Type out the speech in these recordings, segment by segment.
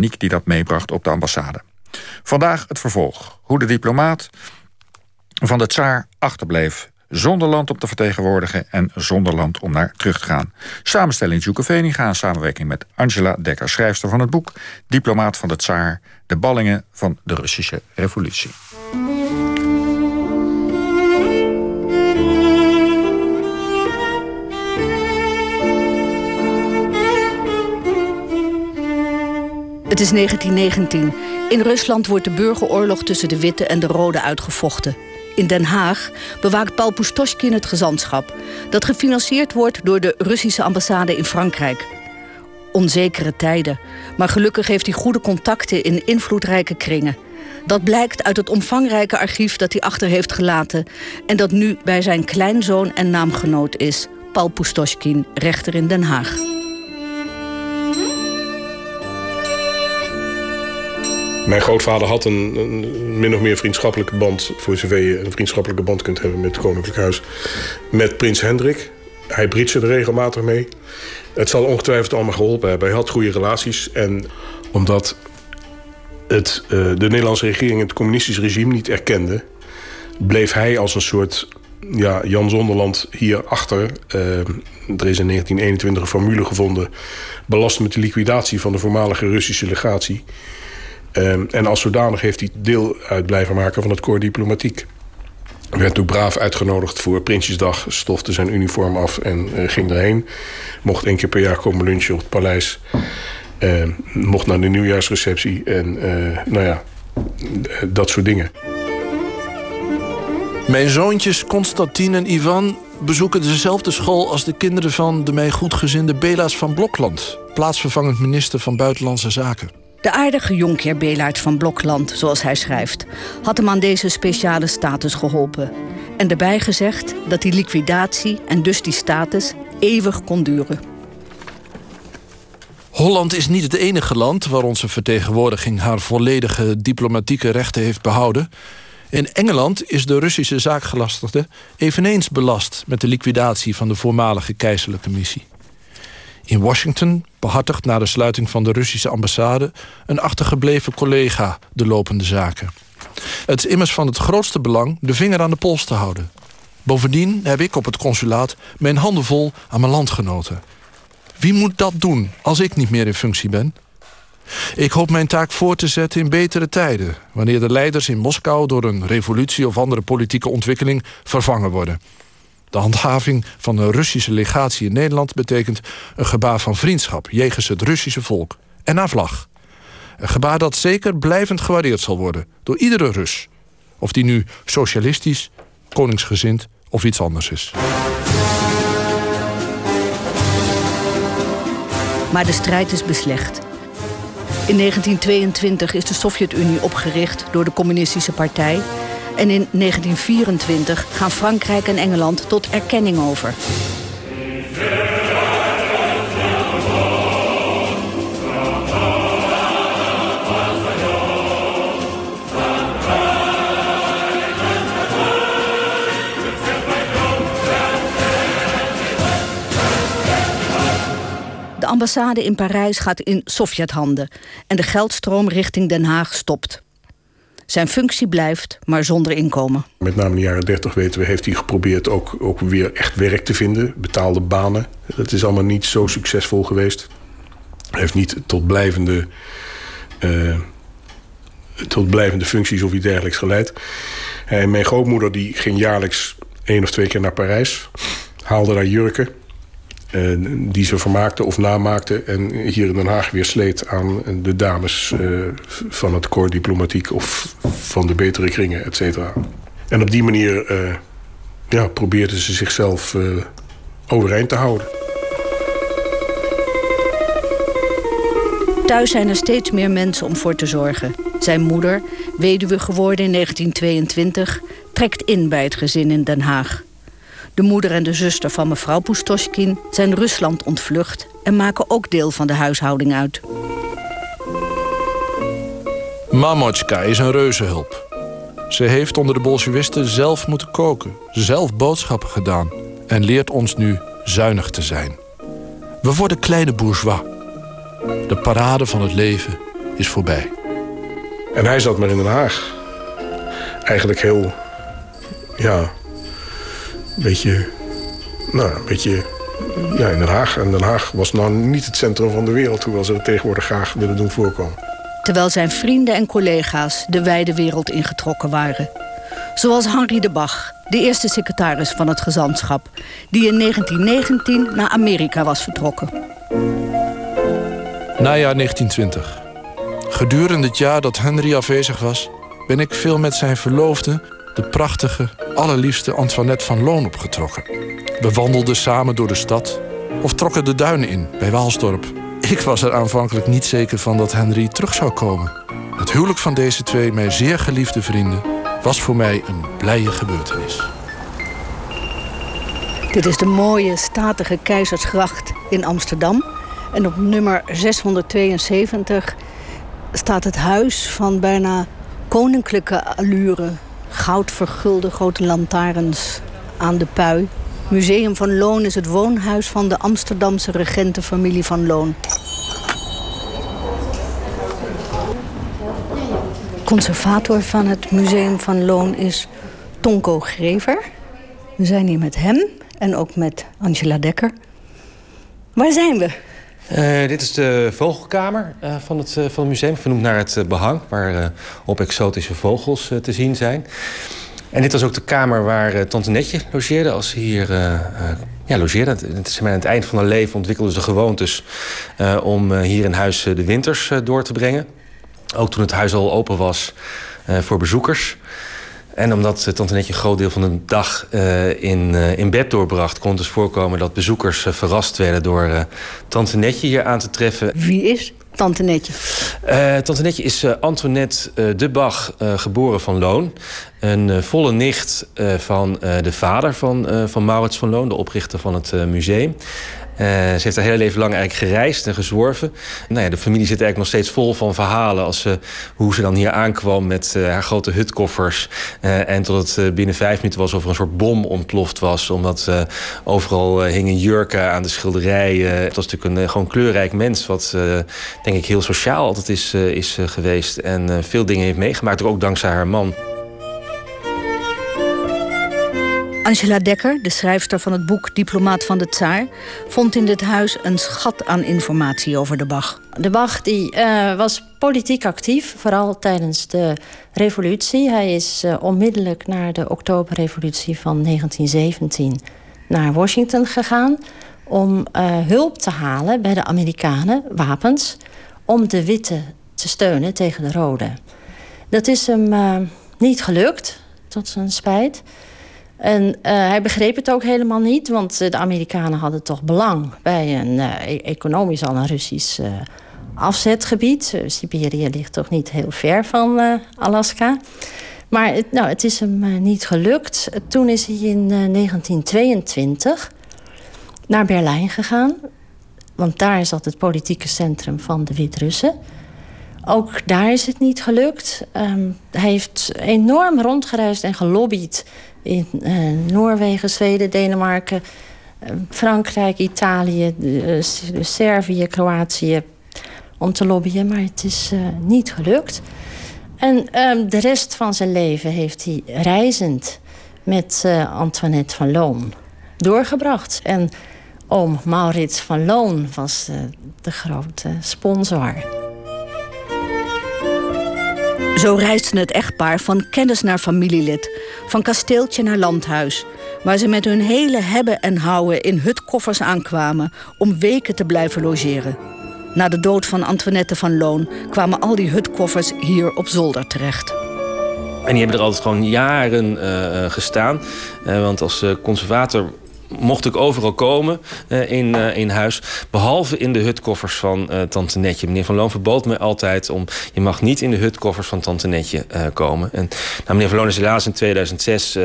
Niek die dat meebracht op de ambassade. Vandaag het vervolg. Hoe de diplomaat van de tsaar achterbleef. Zonder land om te vertegenwoordigen en zonder land om naar terug te gaan. Samenstelling Juke Veninga in samenwerking met Angela Dekker, schrijfster van het boek Diplomaat van de Tsaar, de ballingen van de Russische revolutie. Het is 1919. In Rusland wordt de burgeroorlog tussen de witte en de rode uitgevochten. In Den Haag bewaakt Paul Pustoschkin het gezantschap... dat gefinancierd wordt door de Russische ambassade in Frankrijk. Onzekere tijden, maar gelukkig heeft hij goede contacten in invloedrijke kringen. Dat blijkt uit het omvangrijke archief dat hij achter heeft gelaten... en dat nu bij zijn kleinzoon en naamgenoot is, Paul Pustoschkin, rechter in Den Haag. Mijn grootvader had een, een, min of meer vriendschappelijke band... voor zover je een vriendschappelijke band kunt hebben met het Koninklijk Huis... met prins Hendrik. Hij britste er regelmatig mee. Het zal ongetwijfeld allemaal geholpen hebben. Hij had goede relaties. En omdat het, uh, de Nederlandse regering het communistische regime niet erkende... bleef hij als een soort ja, Jan Zonderland hierachter. Uh, er is in 1921 een formule gevonden... belast met de liquidatie van de voormalige Russische legatie... Ehm, en als zodanig heeft hij deel uit blijven maken van het koor diplomatiek. Werd ook braaf uitgenodigd voor Prinsjesdag, stofte zijn uniform af en uh, ging erheen. Mocht één keer per jaar komen lunchen op het paleis. Uh, mocht naar de nieuwjaarsreceptie en uh, nou ja, dat soort dingen. Mijn zoontjes Constantine en Ivan bezoeken dezelfde school als de kinderen van de mij goedgezinde Bela's van Blokland, plaatsvervangend minister van Buitenlandse Zaken. De aardige jonkheer Belaert van Blokland, zoals hij schrijft, had hem aan deze speciale status geholpen. En erbij gezegd dat die liquidatie en dus die status eeuwig kon duren. Holland is niet het enige land waar onze vertegenwoordiging haar volledige diplomatieke rechten heeft behouden. In Engeland is de Russische zaakgelastigde eveneens belast met de liquidatie van de voormalige keizerlijke missie. In Washington behartigt na de sluiting van de Russische ambassade een achtergebleven collega de lopende zaken. Het is immers van het grootste belang de vinger aan de pols te houden. Bovendien heb ik op het consulaat mijn handen vol aan mijn landgenoten. Wie moet dat doen als ik niet meer in functie ben? Ik hoop mijn taak voor te zetten in betere tijden... wanneer de leiders in Moskou door een revolutie of andere politieke ontwikkeling vervangen worden. De handhaving van een Russische legatie in Nederland betekent een gebaar van vriendschap jegens het Russische volk en naar vlag. Een gebaar dat zeker blijvend gewaardeerd zal worden door iedere Rus. Of die nu socialistisch, koningsgezind of iets anders is. Maar de strijd is beslecht. In 1922 is de Sovjet-Unie opgericht door de Communistische Partij en in 1924 gaan Frankrijk en Engeland tot erkenning over. De ambassade in Parijs gaat in Sovjethanden en de geldstroom richting Den Haag stopt. Zijn functie blijft, maar zonder inkomen. Met name in de jaren 30 weten we, heeft hij geprobeerd ook, ook weer echt werk te vinden. Betaalde banen. Dat is allemaal niet zo succesvol geweest. Hij heeft niet tot blijvende, uh, tot blijvende functies of iets dergelijks geleid. En mijn grootmoeder die ging jaarlijks één of twee keer naar Parijs. Haalde daar jurken. Eh, die ze vermaakte of namaakte. En hier in Den Haag weer sleet aan de dames uh, van het corps diplomatiek... of van de betere kringen, et cetera. En op die manier uh, ja, probeerde ze zichzelf overeind te houden. Thuis zijn er steeds meer mensen om voor te zorgen. Zijn moeder, weduwe geworden in 1922, trekt in bij het gezin in Den Haag. De moeder en de zuster van mevrouw Pustoschkin zijn Rusland ontvlucht... en maken ook deel van de huishouding uit. Mamotjka is een reuzenhulp. Ze heeft onder de Bolshevisten zelf moeten koken, zelf boodschappen gedaan... en leert ons nu zuinig te zijn. We worden kleine bourgeois. De parade van het leven is voorbij. En hij zat maar in Den Haag. Eigenlijk heel, ja, beetje, nou, een beetje, ja, in Den Haag. En Den Haag was nou niet het centrum van de wereld, hoewel ze het tegenwoordig graag willen doen voorkomen. Terwijl zijn vrienden en collega's de wijde wereld ingetrokken waren. Zoals Henri de Bach, de eerste secretaris van het gezantschap, die in 1919 naar Amerika was vertrokken. Najaar 1920. Gedurende het jaar dat Henry afwezig was, ben ik veel met zijn verloofde, de prachtige, allerliefste Antoinette van Loon opgetrokken. We wandelden samen door de stad of trokken de duinen in bij Waalsdorp. Ik was er aanvankelijk niet zeker van dat Henry terug zou komen. Het huwelijk van deze twee, mijn zeer geliefde vrienden, was voor mij een blije gebeurtenis. Dit is de mooie, statige Keizersgracht in Amsterdam. En op nummer 672 staat het huis van bijna koninklijke allure. Goudvergulde grote lantaarns aan de pui. Museum van Loon is het woonhuis van de Amsterdamse regentenfamilie van Loon. Conservator van het Museum van Loon is Tonko Grever. We zijn hier met hem en ook met Angela Dekker. Waar zijn we? Uh, dit is de vogelkamer uh, van, het, uh, van het museum, vernoemd naar het behang, waar op exotische vogels te zien zijn. En dit was ook de kamer waar Tante Netje logeerde als ze hier ja, logeerde. Het aan het eind van haar leven ontwikkelde ze gewoontes om hier in huis de winters door te brengen. Ook toen het huis al open was voor bezoekers. En omdat Tante Netje een groot deel van de dag uh, in, uh, in bed doorbracht... kon het dus voorkomen dat bezoekers uh, verrast werden... door Tante Netje hier aan te treffen. Wie is Tante Netje? Tante Netje is Antoinette de Bach, geboren van Loon. Een volle nicht van de vader van, van Maurits van Loon... de oprichter van het museum. Uh, ze heeft haar hele leven lang eigenlijk gereisd en gezworven. Nou ja, de familie zit eigenlijk nog steeds vol van verhalen... Als, ze, hoe ze dan hier aankwam met uh, haar grote hutkoffers. En tot het binnen vijf minuten was of er een soort bom ontploft was. Omdat overal hingen jurken aan de schilderijen. Het was natuurlijk een gewoon kleurrijk mens... wat denk ik heel sociaal altijd is, is geweest. En veel dingen heeft meegemaakt, ook dankzij haar man. Angela Dekker, de schrijfster van het boek Diplomaat van de Tsaar, vond in dit huis een schat aan informatie over de Bach. De Bach die, uh, was politiek actief, vooral tijdens de revolutie. Hij is uh, onmiddellijk na de Oktoberrevolutie van 1917 naar Washington gegaan om uh, hulp te halen bij de Amerikanen, wapens, om de witte te steunen tegen de rode. Dat is hem niet gelukt, tot zijn spijt. En uh, hij begreep het ook helemaal niet, want de Amerikanen hadden toch belang bij een uh, economisch al een Russisch afzetgebied. Siberië ligt toch niet heel ver van Alaska. Maar het, nou, het is hem niet gelukt. Toen is hij in 1922 naar Berlijn gegaan. Want daar zat het politieke centrum van de Wit-Russen. Ook daar is het niet gelukt. Um, hij heeft enorm rondgereisd en gelobbyd in uh, Noorwegen, Zweden, Denemarken, uh, Frankrijk, Italië, uh, Servië, Kroatië om te lobbyen, maar het is niet gelukt. En um, de rest van zijn leven heeft hij reizend met Antoinette van Loon doorgebracht. En oom Maurits van Loon was de grote sponsor. Zo reisde het echtpaar van kennis naar familielid, van kasteeltje naar landhuis, waar ze met hun hele hebben en houden in hutkoffers aankwamen om weken te blijven logeren. Na de dood van Antoinette van Loon kwamen al die hutkoffers hier op zolder terecht. En die hebben er altijd gewoon jaren uh, gestaan. Uh, want als conservator mocht ik overal komen uh, in, uh, in huis. Behalve in de hutkoffers van uh, Tante Netje. Meneer Van Loon verbood me altijd om... je mag niet in de hutkoffers van Tante Netje komen. En nou, meneer Van Loon is helaas in 2006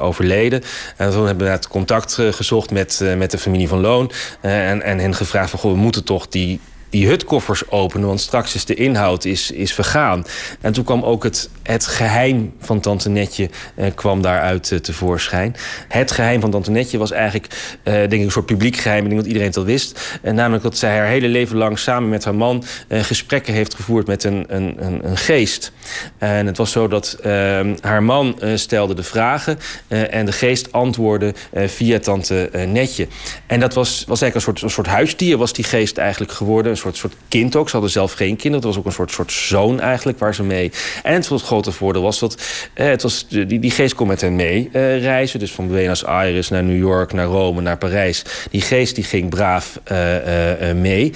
overleden. En toen hebben we het contact gezocht met, met de familie Van Loon. en, en hen gevraagd van... Goh, we moeten toch die die hutkoffers openen. Want straks is de inhoud is, is vergaan. En toen kwam ook het, het geheim van Tante Netje uh, kwam daaruit uh, tevoorschijn. Het geheim van Tante Netje was eigenlijk uh, denk ik een soort publiek geheim. Ik denk dat iedereen het al wist. Namelijk dat zij haar hele leven lang samen met haar man... gesprekken heeft gevoerd met een, een, een, een geest. En het was zo dat ehm, haar man stelde de vragen... en de geest antwoordde via Tante Netje. En dat was, was eigenlijk een soort, een soort huisdier was die geest eigenlijk geworden soort, soort kind ook. Ze hadden zelf geen kinderen. Het was ook een soort, soort zoon eigenlijk waar ze mee. En het, het grote voordeel was dat eh, het was, die, die geest kon met hen mee eh, reizen. Dus van Buenos Aires naar New York, naar Rome, naar Parijs. Die geest die ging braaf uh, uh, mee.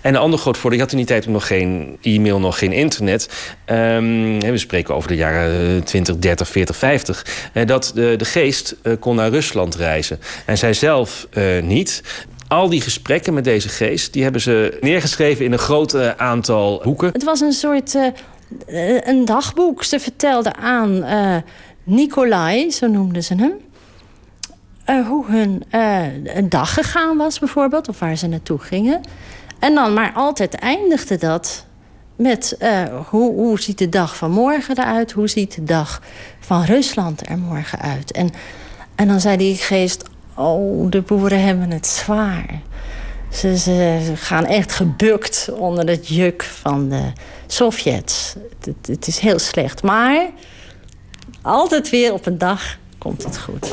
En een ander groot voordeel, je had in die tijd nog geen e-mail, nog geen internet. Um, we spreken over de jaren 20, 30, 40, 50. dat de, de geest kon naar Rusland reizen. En zij zelf niet al die gesprekken met deze geest... die hebben ze neergeschreven in een groot uh, aantal boeken. Het was een soort uh, een dagboek. Ze vertelde aan uh, Nicolai, zo noemden ze hem... hoe hun een dag gegaan was bijvoorbeeld, of waar ze naartoe gingen. En dan maar altijd eindigde dat met hoe, hoe ziet de dag van morgen eruit... hoe ziet de dag van Rusland er morgen uit. En, en dan zei die geest Oh, de boeren hebben het zwaar. Ze, ze gaan echt gebukt onder het juk van de Sovjets. Het, het, is heel slecht. Maar altijd weer op een dag komt het goed.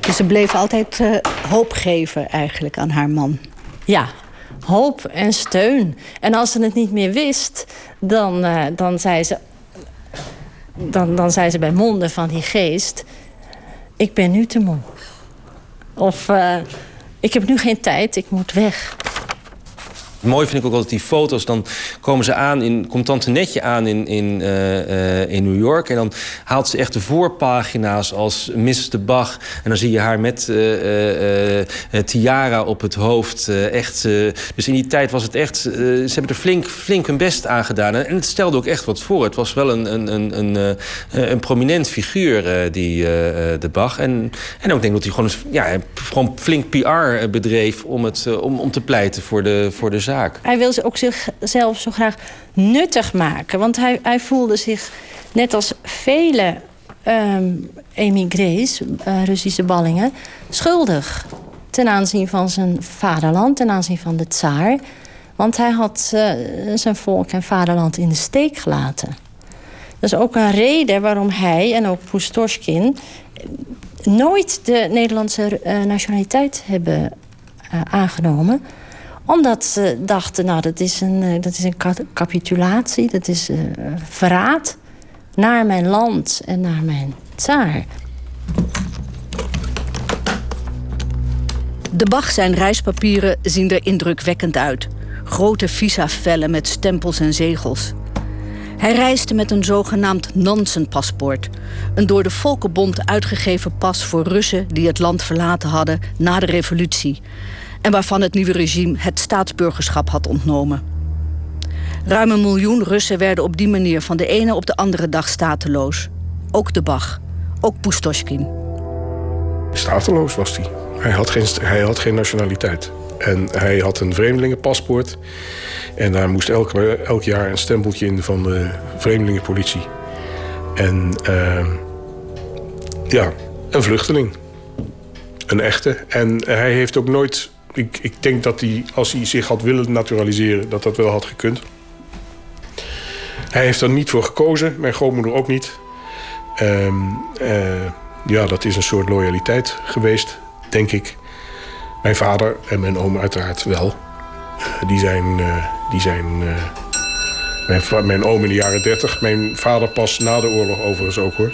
Dus ze bleef altijd uh, hoop geven eigenlijk aan haar man. Ja, hoop en steun. En als ze het niet meer wist, dan, uh, dan, zei, ze, dan, dan zei ze bij monden van die geest... ik ben nu te moe. Of uh, ik heb nu geen tijd, ik moet weg. Mooi vind ik ook altijd die foto's. Dan komen ze aan in, komt Tante Netje aan in, in, uh, in New York. En dan haalt ze echt de voorpagina's als Mrs. de Bach. En dan zie je haar met uh, tiara op het hoofd. echt, dus in die tijd was het echt... ze hebben er flink, flink hun best aan gedaan. En het stelde ook echt wat voor. Het was wel een, een, een, een, een prominent figuur, die de Bach. En, en ook denk dat hij gewoon, ja, gewoon flink PR bedreef... om, het, om, om te pleiten voor de, voor de Hij wil ook zichzelf zo graag nuttig maken. Want hij, hij voelde zich, net als vele um, emigrees, uh, Russische ballingen, schuldig. Ten aanzien van zijn vaderland, ten aanzien van de tsaar. Want hij had uh, zijn volk en vaderland in de steek gelaten. Dat is ook een reden waarom hij en ook Pustoshkin nooit de Nederlandse uh, nationaliteit hebben aangenomen omdat ze dachten, nou, dat is een, eh, dat is een capitulatie, dat is uh, verraad naar mijn land en naar mijn tsaar. De Bach zijn reispapieren zien er indrukwekkend uit. Grote visa-vellen met stempels en zegels. Hij reisde met een zogenaamd Nansen-paspoort. Een door de Volkenbond uitgegeven pas voor Russen die het land verlaten hadden na de revolutie en waarvan het nieuwe regime het staatsburgerschap had ontnomen. Ruim een miljoen Russen werden op die manier van de ene op de andere dag stateloos. Ook de Bach, ook Pustoshkin. Stateloos was hij. Hij had geen, hij had geen nationaliteit. En hij had een vreemdelingenpaspoort. En daar moest elk, elk jaar een stempeltje in van de vreemdelingenpolitie. En uh, ja, een vluchteling. Een echte. En hij heeft ook nooit ik, ik denk dat hij, als hij zich had willen naturaliseren, dat dat wel had gekund. Hij heeft er niet voor gekozen, mijn grootmoeder ook niet. Um, uh, ja, dat is een soort loyaliteit geweest, denk ik. Mijn vader en mijn oom uiteraard wel. Die zijn... Uh, die zijn mijn, mijn oom in de jaren 30. Mijn vader pas na de oorlog overigens ook hoor.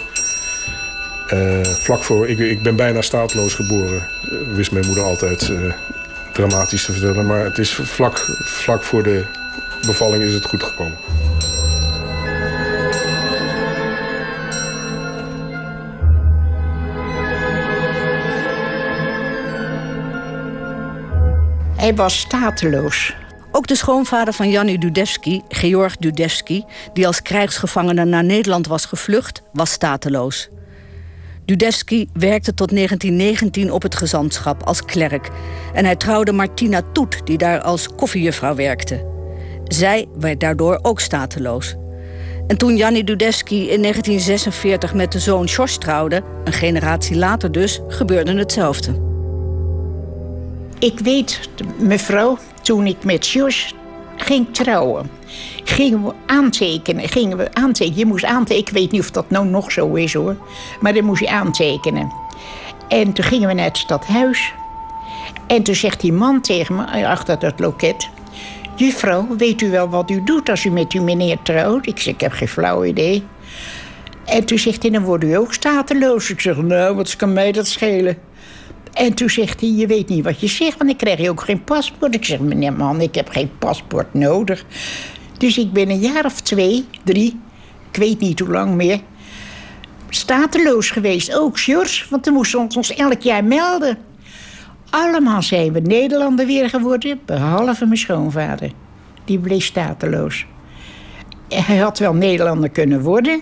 vlak voor... Ik, ik ben bijna staatloos geboren. wist mijn moeder altijd dramatisch te vertellen. Maar het is vlak, vlak voor de bevalling is het goed gekomen. Hij was stateloos. Ook de schoonvader van Janny Dudevski, Georg Dudevski... die als krijgsgevangene naar Nederland was gevlucht, was stateloos. Dudevsky werkte tot 1919 op het gezantschap als klerk. En hij trouwde Martina Toet, die daar als koffiejuffrouw werkte. Zij werd daardoor ook stateloos. En toen Janny Dudevsky in 1946 met de zoon Jos trouwde, een generatie later dus, gebeurde hetzelfde. Ik weet, mevrouw, toen ik met Jos ging trouwen, gingen we aantekenen. Gingen we aantekenen. Je moest aantekenen. Ik weet niet of dat nou nog zo is hoor. Maar dan moest je aantekenen. En toen gingen we naar het stadhuis. En toen zegt die man tegen me achter dat loket: Juffrouw, weet u wel wat u doet als u met uw meneer trouwt? Ik zeg: Ik heb geen flauw idee. En toen zegt hij: Dan wordt u ook stateloos. Ik zeg: Nou, wat kan mij dat schelen? En toen zegt hij, je weet niet wat je zegt, want ik krijg je ook geen paspoort. Ik zeg, meneer man, ik heb geen paspoort nodig. Dus ik ben een jaar of twee, drie, ik weet niet hoe lang meer... stateloos geweest, ook Sjors, want we moesten ons elk jaar melden. Allemaal zijn we Nederlander weer geworden, behalve mijn schoonvader. Die bleef stateloos. Hij had wel Nederlander kunnen worden...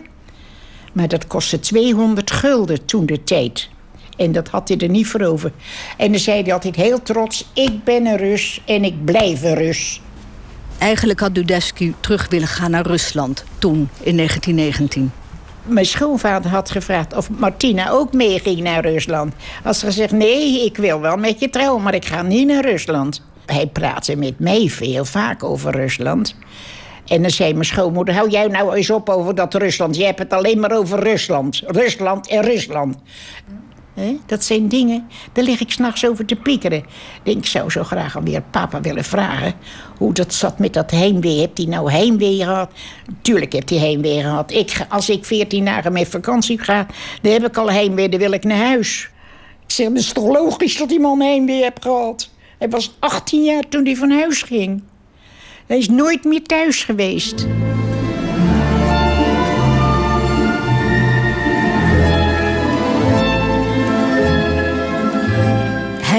maar dat kostte 200 gulden toen de tijd... En dat had hij er niet voor over. En dan zei hij altijd heel trots: Ik ben een Rus en ik blijf een Rus. Eigenlijk had Dudevsky terug willen gaan naar Rusland toen, in 1919. Mijn schoonvader had gevraagd of Martina ook meeging naar Rusland. Als ze gezegd: Nee, ik wil wel met je trouwen, maar ik ga niet naar Rusland. Hij praatte met mij veel vaak over Rusland. En dan zei mijn schoonmoeder: Hou jij nou eens op over dat Rusland? Je hebt het alleen maar over Rusland. Rusland en Rusland. Dat zijn dingen, daar lig ik s'nachts over te piekeren. Denk, ik zou zo graag alweer papa willen vragen... hoe dat zat met dat heimwee. Heeft hij nou heimwee gehad? Tuurlijk heeft hij heimwee gehad. Ik, als ik veertien dagen met vakantie ga... dan heb ik al heimwee, dan wil ik naar huis. Ik zeg, het is toch logisch dat die man heimwee heeft gehad? Hij was 18 jaar toen hij van huis ging. Hij is nooit meer thuis geweest.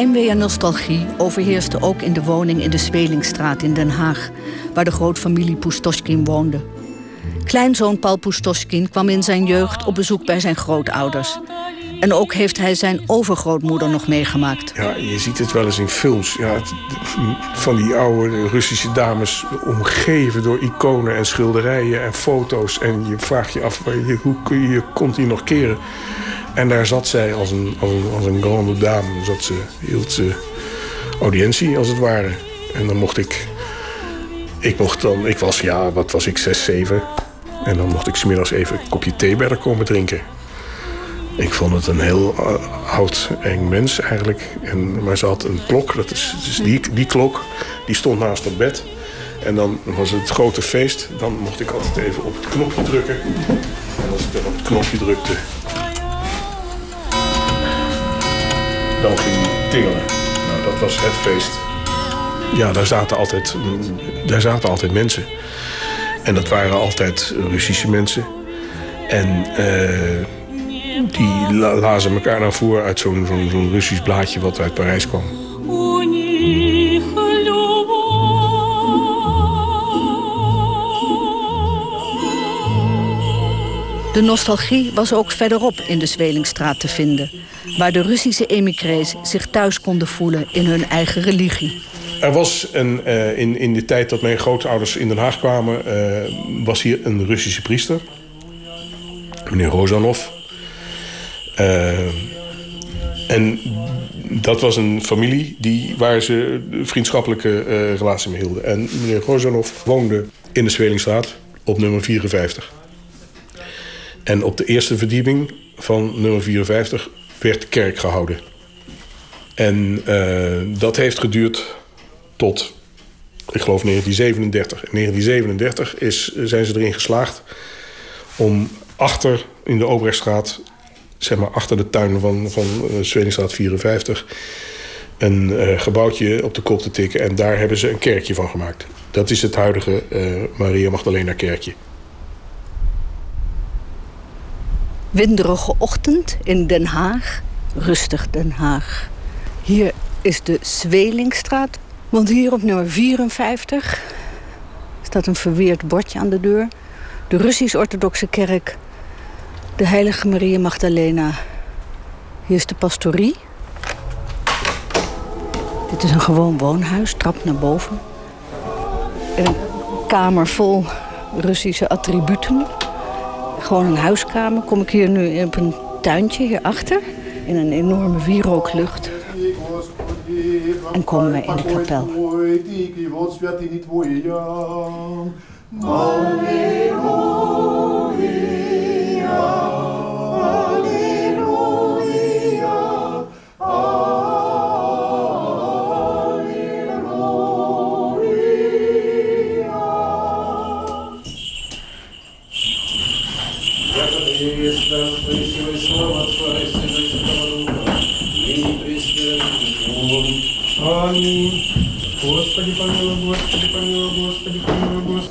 Heimwee en nostalgie overheerste ook in de woning in de Zwelingstraat in Den Haag, waar de grootfamilie Pustoschkin woonde. Kleinzoon Paul Pustoschkin kwam in zijn jeugd op bezoek bij zijn grootouders. En ook heeft hij zijn overgrootmoeder nog meegemaakt. Ja, je ziet het wel eens in films. Ja, van die oude Russische dames omgeven door iconen en schilderijen en foto's. En je vraagt je af, hoe kun je je kont hier nog keren? En daar zat zij als een, als een, als grande dame. Zat ze, hield ze audiëntie, als het ware. En dan mocht ik... Ik mocht dan... Ik was, ja, wat was ik, zes, zeven. En dan mocht ik smiddags even een kopje thee bij haar komen drinken. Ik vond het een heel uh, oud, eng mens eigenlijk. En, maar ze had een klok, dat is, die, die klok, die stond naast het bed. En dan was het grote feest. Dan mocht ik altijd even op het knopje drukken. En als ik dan op het knopje drukte, Nou, dat was het feest. Ja, daar zaten altijd, daar zaten altijd mensen. En dat waren altijd Russische mensen. En uh, die lazen elkaar naar voor uit zo'n Russisch blaadje wat uit Parijs kwam. De nostalgie was ook verderop in de Zwelingstraat te vinden... waar de Russische emigrees zich thuis konden voelen in hun eigen religie. Er was een, uh, in, in de tijd dat mijn grootouders in Den Haag kwamen... Uh, was hier een Russische priester, meneer Rozanov. Uh, en dat was een familie die, waar ze vriendschappelijke relatie mee hielden. En meneer Rozanov woonde in de Zwelingstraat op nummer 54. En op de eerste verdieping van nummer 54 werd kerk gehouden. En uh, dat heeft geduurd tot, ik geloof, 1937. In 1937 is, zijn ze erin geslaagd om achter in de Obrechtstraat, zeg maar achter de tuin van, van uh, Zwelingstraat 54, een uh, gebouwtje op de kop te tikken. En daar hebben ze een kerkje van gemaakt. Dat is het huidige Maria Magdalena kerkje. Winderige ochtend in Den Haag. Rustig Den Haag. Hier is de Zwelingstraat. Want hier op nummer 54 staat een verweerd bordje aan de deur. De Russisch-Orthodoxe Kerk. De Heilige Maria Magdalena Hier is de pastorie. Dit is een gewoon woonhuis, trap naar boven. En een kamer vol Russische attributen gewoon een huiskamer. Kom ik hier nu op een tuintje hierachter. In een enorme wierooklucht. En komen we in de kapel.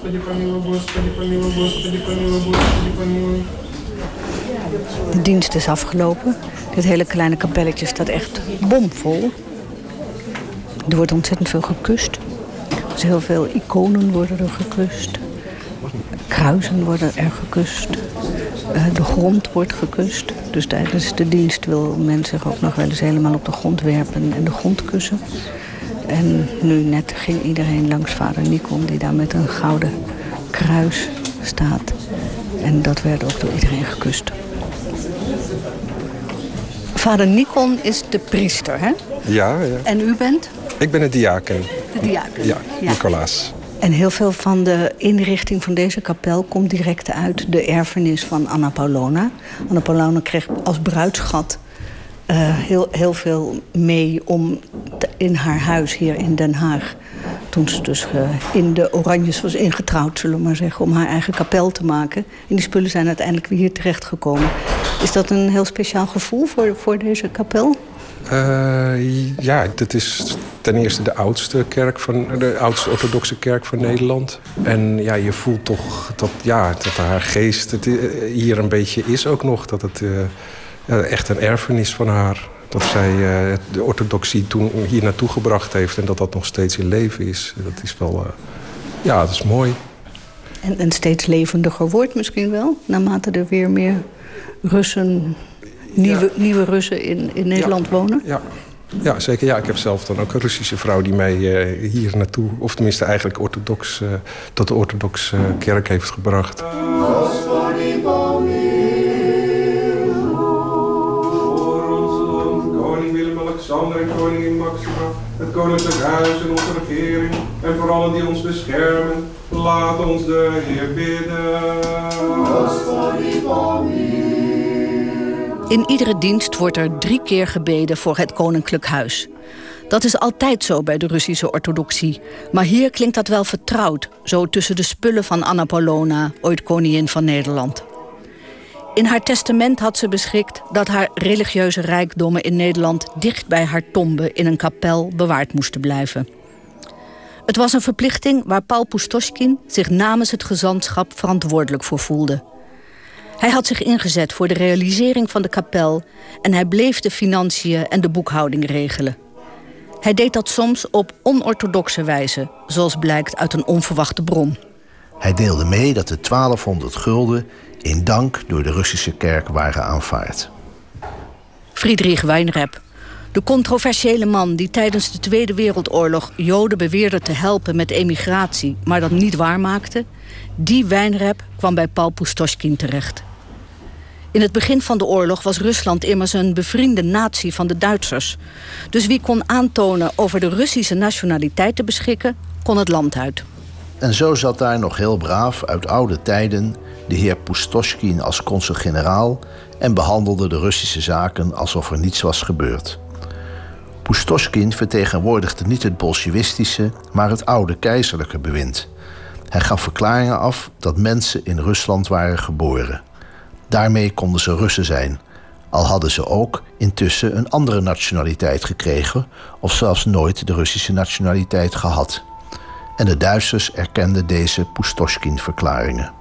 Господи помилуй, Господи помилуй, Господи помилуй, Господи помилуй. De dienst is afgelopen. Dit hele kleine kapelletje staat echt bomvol. Er wordt ontzettend veel gekust. Dus heel veel iconen worden er gekust. Kruisen worden er gekust. Uh, de grond wordt gekust. Dus tijdens de dienst wil men zich ook nog wel eens helemaal op de grond werpen en de grond kussen. En nu net ging iedereen langs vader Nikon, die daar met een gouden kruis staat. En dat werd ook door iedereen gekust. Vader Nikon is de priester, hè? Ja, ja. En u bent? Ik ben een diaken. De diaken? Ja, Nicolaas. En heel veel van de inrichting van deze kapel komt direct uit de erfenis van Anna Paulona. Anna Paulona kreeg als bruidschat uh, heel, heel veel mee om in haar huis hier in Den Haag. Toen ze dus uh, in de Oranjes was ingetrouwd, zullen we maar zeggen, om haar eigen kapel te maken. En die spullen zijn uiteindelijk weer hier terechtgekomen. Is dat een heel speciaal gevoel voor, voor deze kapel? Uh, ja, dat is ten eerste de oudste kerk van de oudste orthodoxe kerk van Nederland. En ja, je voelt toch dat, ja, dat haar geest het hier een beetje is ook nog. Dat het echt een erfenis van haar. Dat zij uh, de orthodoxie toen hier naartoe gebracht heeft en dat dat nog steeds in leven is. Dat is wel, uh, ja, dat is mooi. En, en steeds levendiger wordt misschien wel, naarmate er weer meer Russen, nieuwe, ja. nieuwe Russen in, in Nederland ja. wonen? Ja. Ja, zeker. Ja, ik heb zelf dan ook een Russische vrouw die mij uh, hier naartoe, of tenminste eigenlijk orthodox, uh, tot de orthodoxe uh, kerk heeft gebracht. En koningin Maxima, het koninklijk huis en onze regering, en voor allen die ons beschermen, laat ons de Heer bidden. In iedere dienst wordt er drie keer gebeden voor het koninklijk huis. Dat is altijd zo bij de Russische orthodoxie. Maar hier klinkt dat wel vertrouwd, zo tussen de spullen van Anna Paulona, ooit koningin van Nederland. In haar testament had ze beschikt dat haar religieuze rijkdommen in Nederland dicht bij haar tombe in een kapel bewaard moesten blijven. Het was een verplichting waar Paul Pustoschkin zich namens het gezantschap verantwoordelijk voor voelde. Hij had zich ingezet voor de realisering van de kapel en hij bleef de financiën en de boekhouding regelen. Hij deed dat soms op onorthodoxe wijze, zoals blijkt uit een onverwachte bron. Hij deelde mee dat de 1200 gulden in dank door de Russische kerk waren aanvaard. Friedrich Weinreb, de controversiële man die tijdens de Tweede Wereldoorlog Joden beweerde te helpen met emigratie, maar dat niet waarmaakte, die Weinreb kwam bij Paul Pustoschkin terecht. In het begin van de oorlog was Rusland immers een bevriende natie van de Duitsers. Dus wie kon aantonen over de Russische nationaliteit te beschikken, kon het land uit. En zo zat daar nog heel braaf uit oude tijden de heer Pustoschkin als consul-generaal en behandelde de Russische zaken alsof er niets was gebeurd. Pustoschkin vertegenwoordigde niet het bolsjewistische, maar het oude keizerlijke bewind. Hij gaf verklaringen af dat mensen in Rusland waren geboren. Daarmee konden ze Russen zijn, al hadden ze ook intussen een andere nationaliteit gekregen of zelfs nooit de Russische nationaliteit gehad. En de Duitsers erkenden deze Pustoschkin-verklaringen.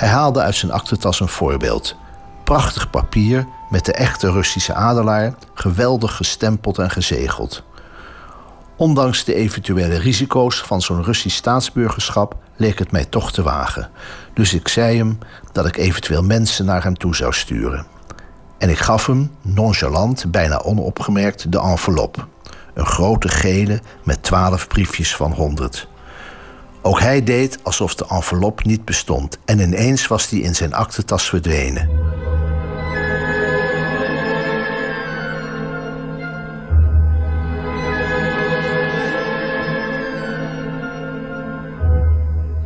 Hij haalde uit zijn aktentas een voorbeeld. Prachtig papier met de echte Russische adelaar, geweldig gestempeld en gezegeld. Ondanks de eventuele risico's van zo'n Russisch staatsburgerschap leek het mij toch te wagen. Dus ik zei hem dat ik eventueel mensen naar hem toe zou sturen. En ik gaf hem, nonchalant, bijna onopgemerkt, de envelop. Een grote gele met twaalf briefjes van honderd. Ook hij deed alsof de envelop niet bestond en ineens was die in zijn aktentas verdwenen.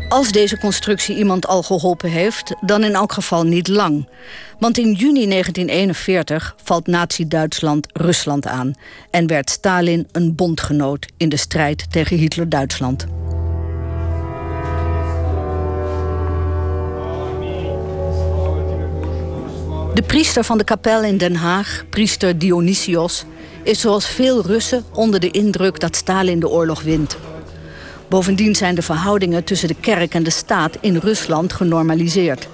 Als deze constructie iemand al geholpen heeft, dan in elk geval niet lang. Want in juni 1941 valt Nazi-Duitsland Rusland aan en werd Stalin een bondgenoot in de strijd tegen Hitler-Duitsland. De priester van de kapel in Den Haag, priester Dionysios, is zoals veel Russen onder de indruk dat Stalin de oorlog wint. Bovendien zijn de verhoudingen tussen de kerk en de staat in Rusland genormaliseerd.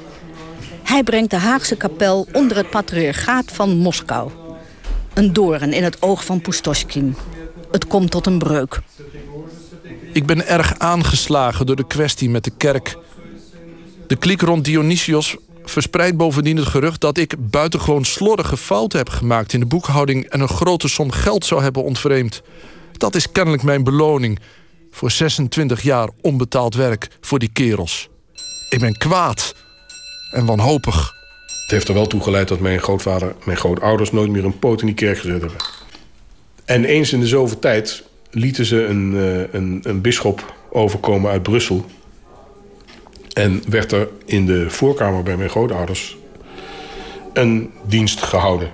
Hij brengt de Haagse kapel onder het patriarchaat van Moskou. Een doorn in het oog van Pustoschkin. Het komt tot een breuk. Ik ben erg aangeslagen door de kwestie met de kerk. De kliek rond Dionysios verspreidt bovendien het gerucht dat ik buitengewoon slordige fouten heb gemaakt in de boekhouding en een grote som geld zou hebben ontvreemd. Dat is kennelijk mijn beloning voor 26 jaar onbetaald werk voor die kerels. Ik ben kwaad en wanhopig. Het heeft er wel toe geleid dat mijn grootvader, mijn grootouders nooit meer een poot in die kerk gezet hebben. En eens in de zoveel tijd lieten ze een, uh, een, een bisschop overkomen uit Brussel. En werd er in de voorkamer bij mijn grootouders een dienst gehouden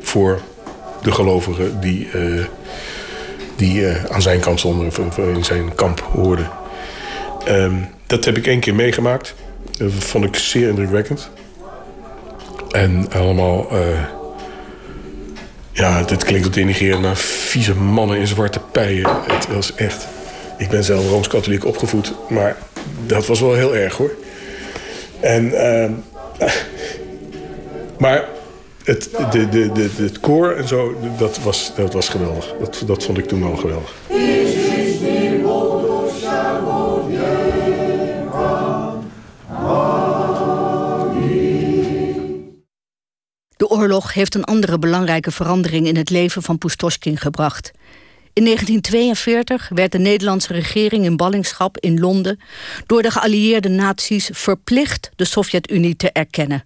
voor de gelovigen die, uh, die uh, aan zijn kant stonden, in zijn kamp hoorden. Um, dat heb ik één keer meegemaakt. Dat vond ik zeer indrukwekkend. En allemaal, uh, ja, dit klinkt wat denigrerend, maar vieze mannen in zwarte pijen. Het was echt. Ik ben zelf rooms-katholiek opgevoed, maar dat was wel heel erg hoor. En, uh, maar het, de, de, de, het koor en zo, dat was, dat was geweldig. Dat, dat vond ik toen al geweldig. De oorlog heeft een andere belangrijke verandering in het leven van Pustoschkin gebracht. In 1942 werd de Nederlandse regering in ballingschap in Londen door de geallieerde naties verplicht de Sovjet-Unie te erkennen.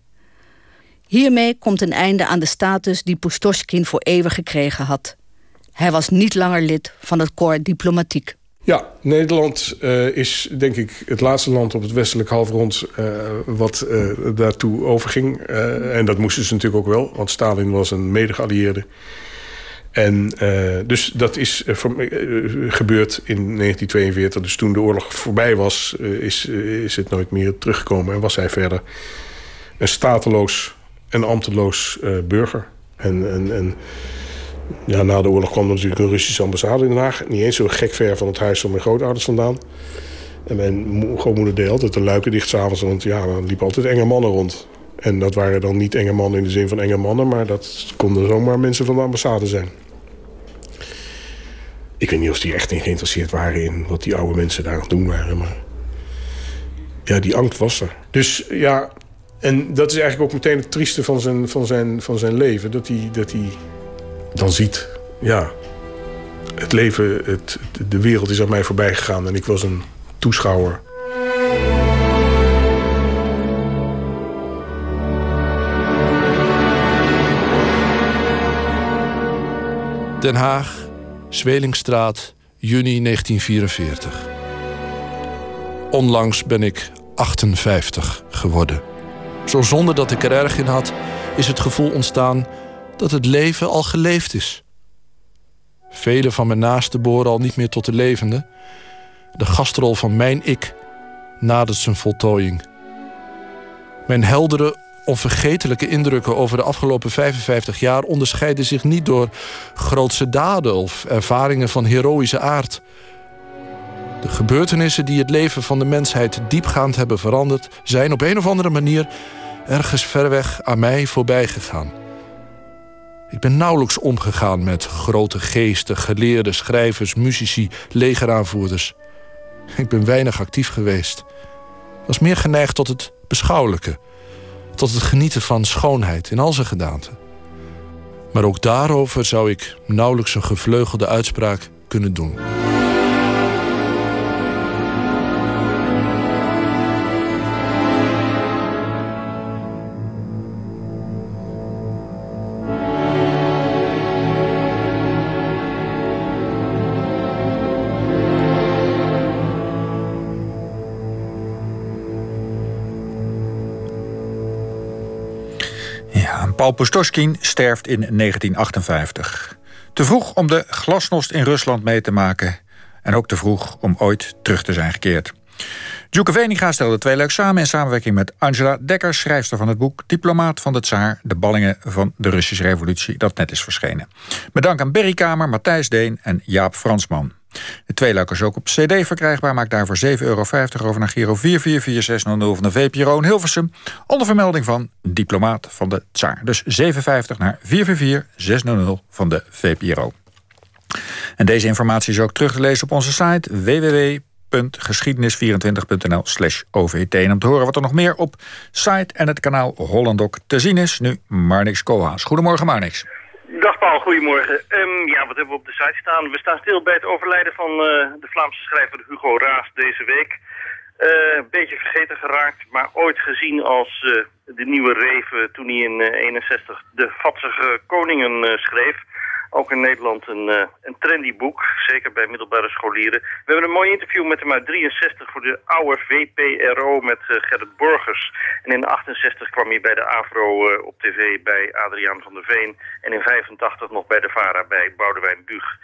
Hiermee komt een einde aan de status die Pustoschkin voor eeuwig gekregen had. Hij was niet langer lid van het corps diplomatiek. Ja, Nederland uh, is denk ik het laatste land op het westelijk halfrond uh, wat uh, daartoe overging. en dat moesten ze natuurlijk ook wel, want Stalin was een mede-geallieerde. En dus dat is gebeurd in 1942. Dus toen de oorlog voorbij was, is, is het nooit meer teruggekomen. En was hij verder een stateloos en ambteloos burger. En, en, en ja, na de oorlog kwam er natuurlijk een Russische ambassade in Den Haag. Niet eens zo gek ver van het huis van mijn grootouders vandaan. En mijn grootmoeder deed altijd de luiken dicht s'avonds. Want ja, er liepen altijd enge mannen rond. En dat waren dan niet enge mannen in de zin van enge mannen... maar dat konden zomaar mensen van de ambassade zijn. Ik weet niet of die echt niet geïnteresseerd waren in wat die oude mensen daar aan het doen waren. Maar ja, die angst was er. Dus ja, en dat is eigenlijk ook meteen het trieste van zijn, van zijn, van zijn leven. Dat hij, dat hij dan ziet, ja, het leven, het, de wereld is aan mij voorbij gegaan en ik was een toeschouwer. Den Haag, Zwelingstraat, juni 1944. Onlangs ben ik 58 geworden. Zo zonder dat ik er erg in had, is het gevoel ontstaan dat het leven al geleefd is. Vele van mijn naasten boren al niet meer tot de levende. De gastrol van mijn ik nadert zijn voltooiing. Mijn heldere, onvergetelijke indrukken over de afgelopen 55 jaar onderscheiden zich niet door grootse daden of ervaringen van heroïsche aard. De gebeurtenissen die het leven van de mensheid diepgaand hebben veranderd, zijn op een of andere manier ergens ver weg aan mij voorbij gegaan. Ik ben nauwelijks omgegaan met grote geesten, geleerden, schrijvers, muzici, legeraanvoerders. Ik ben weinig actief geweest. Was meer geneigd tot het beschouwelijke. Tot het genieten van schoonheid in al zijn gedaante. Maar ook daarover zou ik nauwelijks een gevleugelde uitspraak kunnen doen. Paul sterft in 1958. Te vroeg om de glasnost in Rusland mee te maken... en ook te vroeg om ooit terug te zijn gekeerd. Djoeke Veninga stelde twee leuk samen in samenwerking met Angela Dekker... schrijfster van het boek Diplomaat van de Tsaar... de ballingen van de Russische revolutie, dat net is verschenen. Bedankt aan Berry Kamer, Matthijs Deen en Jaap Fransman. De tweeluik is ook op cd verkrijgbaar. Maak daarvoor 7,50 euro over naar Giro 444600 van de VPRO in Hilversum. Onder vermelding van Diplomaat van de Tsaar. Dus 7,50 naar 444600 van de VPRO. En deze informatie is ook terug te lezen op onze site www.geschiedenis24.nl slash OVT. En om te horen wat er nog meer op site en het kanaal Hollandok te zien is. Nu Marnix Koolhaas. Goedemorgen Marnix. Dag Paul, goedemorgen. Um, ja, wat hebben we op de site staan? We staan stil bij het overlijden van uh, de Vlaamse schrijver Hugo Raas deze week. Uh, een beetje vergeten geraakt, maar ooit gezien als uh, de nieuwe Reven toen hij in 61 de Vatsige Koningen schreef. Ook in Nederland een, uh, een trendy boek, zeker bij middelbare scholieren. We hebben een mooi interview met hem uit 63 voor de oude VPRO met uh, Gerrit Borgers. En in 68 kwam hij bij de AVRO uh, op tv bij Adriaan van der Veen. En in 85 nog bij de VARA bij Boudewijn Buug.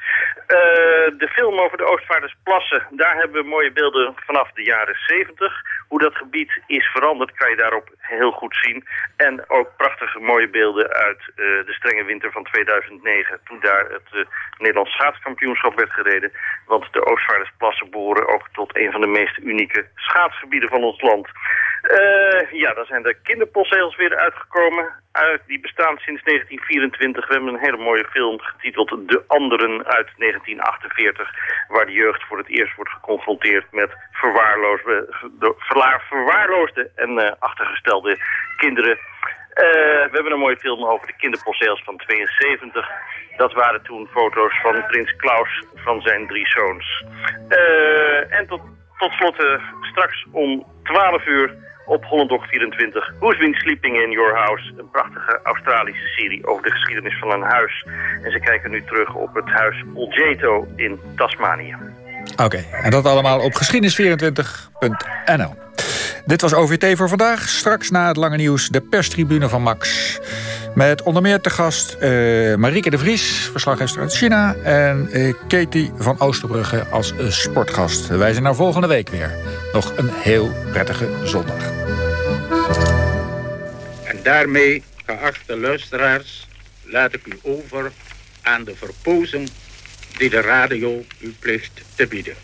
de film over de Oostvaardersplassen, daar hebben we mooie beelden vanaf de jaren 70. Hoe dat gebied is veranderd kan je daarop heel goed zien. En ook prachtige mooie beelden uit de strenge winter van 2009. Toen daar het uh, Nederlands schaatskampioenschap werd gereden. Want de Oostvaardersplassen behoren ook tot een van de meest unieke schaatsgebieden van ons land. Uh, ja, daar zijn de kinderpostzegels weer uitgekomen. Uit, die bestaan sinds 1924. We hebben een hele mooie film getiteld De Anderen uit 1948. Waar de jeugd voor het eerst wordt geconfronteerd met verwaarloosde, verwaarloosde en uh, achtergestelde kinderen. Uh, we hebben een mooie film over de kinderpostzegels van 72. Dat waren toen foto's van prins Klaus van zijn drie zoons. Uh, en tot, tot slot straks om 12 uur op Hollandok 24. Who's been sleeping in your house? Een prachtige Australische serie over de geschiedenis van een huis. En ze kijken nu terug op het huis Oljeto in Tasmanië. Oké, en dat allemaal op geschiedenis24.nl. Dit was OVT voor vandaag. Straks na het lange nieuws de perstribune van Max. Met onder meer te gast uh, Marieke de Vries, verslaggever uit China... en uh, Katie van Oosterbrugge als sportgast. Wij zijn er volgende week weer. Nog een heel prettige zondag. En daarmee, geachte luisteraars, laat ik u over aan de verpozen die de radio u plicht te bieden.